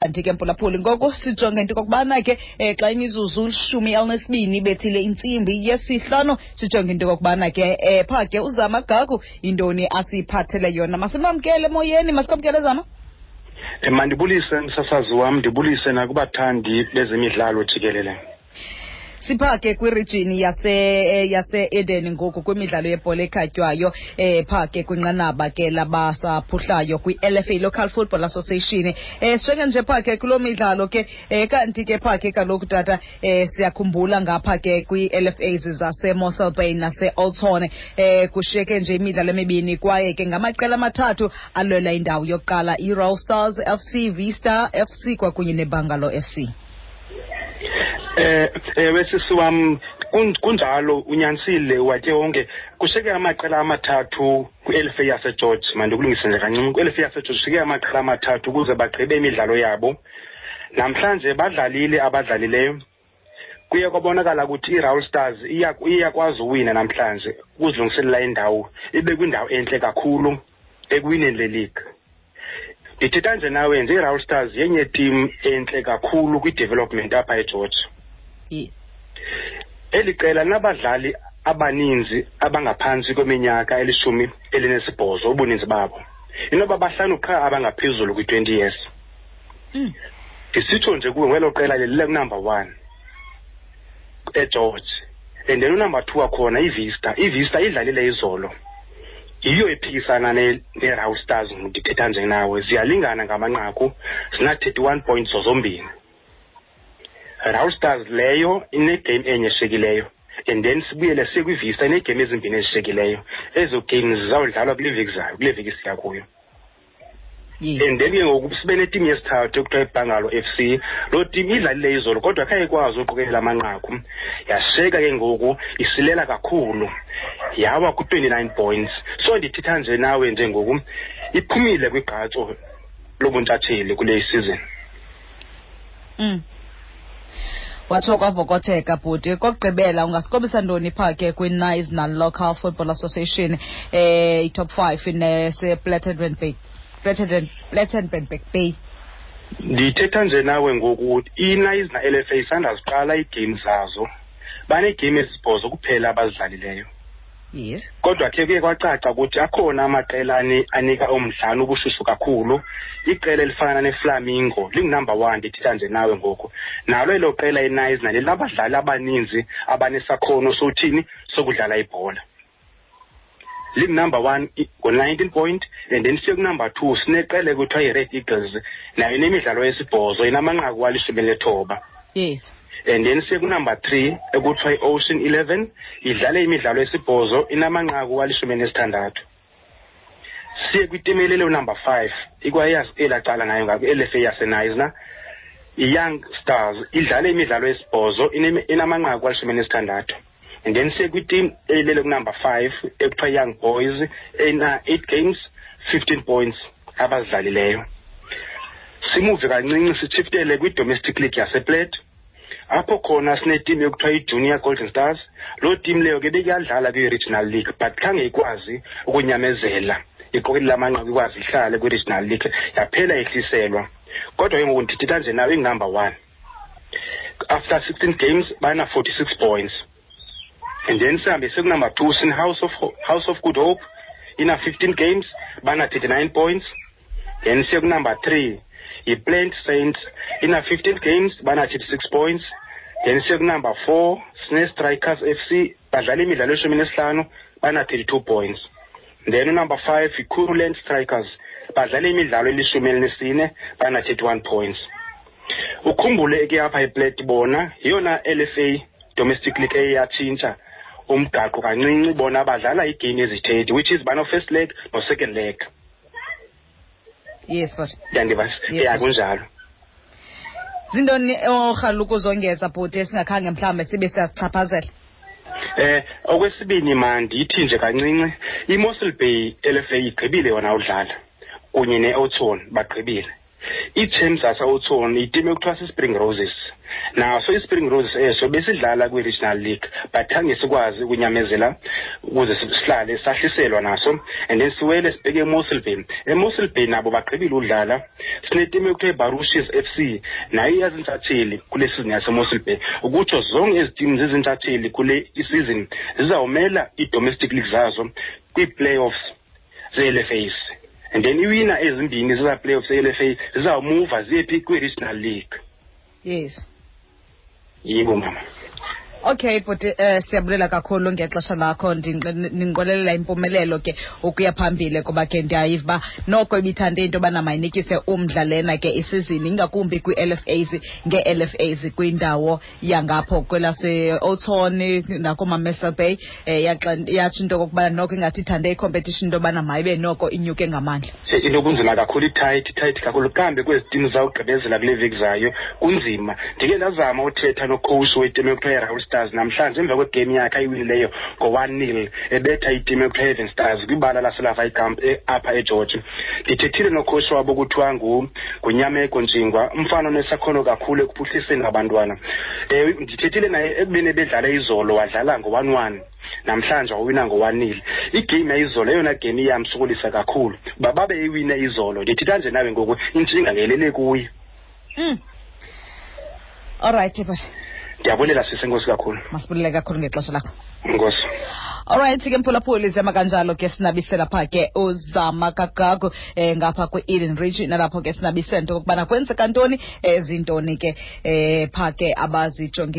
kanti ke mpulaphuli ngoku sijonge into okokubana ke um xa imizuzu lishumi elinesibini bethile intsimbi yesihlanu sijonge into okokubana ke um phaa ke uzama gagu yintoni asiphathele yona. Masimamkele emoyeni masikwamkele zama. Eh, mandibulise msasazi wam ndibulise nakubathandi bezemidlalo jikelele siphaa ke kwirijini yase eh, yase-eden ngoku kwimidlalo yebhola ekhatywayo um phaa ke kwinqanaba ke labasaphuhlayo kwi-lfa local football association. Um senge nje phake kuloo midlalo ke eh kanti ke phake kaloku tata um siyakhumbula ngapha ke kwii-lfas zase-mossel bay nase-olton eh kushiyeke nje imidlalo emibini kwaye ke ngamaqela amathathu alwela indawo yokuqala i-roll stars fc vista fc kwakunye nebangalo fc eh ewe sisi wam kun- kunjalo unyanisile watye wonke. Kushiyeke amaqela amathathu kwi-elfa yasegeorge mandikulungise nje kancinci. Kwi-elfa yasegeorge kushiyeke amaqela amathathu ukuze bagqibe imidlalo yabo. Namhlanje badlalile abadlalileyo. Kuye kwabonakala ukuthi i-raul stars iya- iyakwazi uwina namhlanje ukuzilungiselela indawo. Ibe kwindawo entle kakhulu ekuwineni le league. Ndithetha nje nawe nje i-raul stars yenye tim entle kakhulu kwi-development apha egeorge. Yes. Eli qela linabadlali abaninzi abangaphantsi kweminyaka elishumi elinesibhozo ubuninzi babo inoba bahlanu qha abangaphezulu kwi-twenty years. Mm. ndisitsho nje kuwe ngelo qela lelile kunumber one egeorge and then unumber two wakhona ivista. Ivista idlalile izolo. Yiyo ephikisana ne- ne-raw stars ndithetha nje nawe. Ziyalingana ngamanqaku zina-thirty one points zozombini raw stars leyo inegame enye eshiyekileyo and then sibuyele siye kwivista ineegame ezimbini ezishiyekileyo ezo games zizawudlalwa kule veki zayo kule veki siya kuyo. And then ke ngoku sibe netimu yesithathu ekuthiwa ibhangalo f c. Loo timu idlalile izolo kodwa khaye ikwazi uqokelela amanqaku. Yashiyeka ke ngoku isilela kakhulu. Yawa ku-twenty nine points. So ndithetha nje nawe nje ngoku iphumile kwigqatso lobuntshatsheli kule season. Mm. Watsho kwavokotheka bhuti. Kokugqibela ungasikobisa ntoni phaa ke kwi-nice na-local football association eh i-top five neseplattenburg bay bay ndithetha nje nawe ngoku i-nice na-l f a isandaziqala iigeyimu zazo. Baneegeyimu ezibhozo kuphela abazidlalileyo yes. Kodwa ke kuye kwacaca ukuthi akhona amaqela ani- anika umdlalo ubushushu kakhulu. Iqela elifana neflamingo lingunumber one ndithetha nje nawe ngoku. Nalo elo qela enice nale linabadlali abaninzi abanesakhono sothini? Sokudlala ibhola. Lingunumber one i- ngo-nineteen point and then siye kunumber two sineqela ekuthiwa yi-red eagles nayo inemidlalo yesibhozo inamanqaku alishumi lethoba yes. And then siye kunumber three ekuthiwa i-ocean eleven idlale imidlalo yesibhozo inamanqaku alishumi nesithandathu siye kwitimelelo number five ikwayazi elaa cala nayo ngakwi-lfa yasenisna i-young stars idlale imidlalo yesibhozo inemi- inamanqaku alishumi nesithandathu and then siye kwitim elele kunumber five ekuthiwa young boys ena-eight games fifteen points abazidlalileyo. Simuve kancinci sitshiftele kwi-domestic league yaseplate. Apho khona sinetimu ekuthiwa i-junior golden stars. Loo timu leyo ke bekuyadlala kwi-regional league but khange ikwazi ukunyamezela iqokelela amanqaku ikwazi ihlale kwi-regional league yaphela ihliselwa kodwa ke ngoku ndithetha nje nayo ingunumber one. After sixteen games bana-forty-six points. And then sihambe sekunumber two sine-house of, Ho- house of good hope ina-fifteen games bana-thirty-nine points. Then siye kunumber three He played Saints in a 15 games, banachieved 6 points. Then sekunumber 4, Sine Strikers FC badlala imidlalo eshumi nesihlanu bana-32 points. Then number 5, Kuruland Strikers badlala imidlalo elishumi elinesine bana-31 points. ukhumbule ke apha iplate bona yona LFA domestic league eyatshintsha umgaqo kancinci bona badlala iigame ezithethi which is bano-first leg no-second leg yes but yandiva Yes. ya kunjalo zintoni orhalu ukuzongeza bhuti esingakhange mhlawumbe sibe siyazichaphazela eh okwesibini ma ndithi nje kancinci i-mossel bay lfa igqibile yona udlala kunye ne-oton bagqibile. Ii-champs zase-oton yitimu ekuthiwa si-spring roses. Naso i-spring roses eso besidlala kwi-regional league but khange sikwazi ukunyamezela ukuze sihlale sahliselwa naso. And then siwele sibheke emossel bay emossel bay nabo baqibile udlala sinetimu ekuthiwa ibarushis f c nayo iyazintshatheli kule sizini yasemossel bay ukutsho zonke ezi timu zizintshatheli kule isizini zizawumela ii-domestic league zazo kwii-playoffs ze-lfas and then iwina ezimbini zeza playoffs e-lfa zizawumuva ziye phi kwi-regional league? Yes. 一部买 okay but uh, siyabulela kakhulu ngexesha lakho. Ndinqwelelela impumelelo ke ukuya phambili kuba ke ndiyayiva uba noko ibithande into yobana mayinikise umdla lena ke isizini ingakumbi kwii-lfas ngee-lfas kwindawo yangapho kwelase-olton nakoomamesel bay. Um yatsho into okokubana noko ingathi ithande icompetition into yobana mayibe noko inyuke ngamandla. Into kunzima kakhulu itight itight kakhulu. Kambe kwezi timu zawugqibezela kule veki zayo kunzima. Ndike ndazama uthetha nocoach wetimu ekuthiwa iraul stars namhlanje emva kwegame yakhe ayiwinileyo ngo-one nil ebetha itim ekuthiwa heaven stars kwibala laselava e, apha egeorge. Ndithethile nokhosi wabo kuthiwa ngunyameko njingwa umfana onesakhono kakhulu ekuphuhliseni abantwana. Um ndithethile naye ekubeni ebedlala izolo wadlala ngo-one one namhlanje wawina ngo-one nil. Igame yayizolo eyona game iyamsukulisa kakhulu. Uba babe iwine izolo ndithitha nje nawe ngoku intshinga ngelele kuye. Mm. allright but ndiyabulela sise nkosi kakhulu. Masibulele kakhulu ngexesha lakho. Nkosi alright ke mphulaphuli zema kanjalo ke sinabisela pha ke uzama kagagu eh ngapha kwe-eden ridge nalapho ke sinabise into okokubana kwenzeka ntoni ezintoni ke eh pha ke abazijongi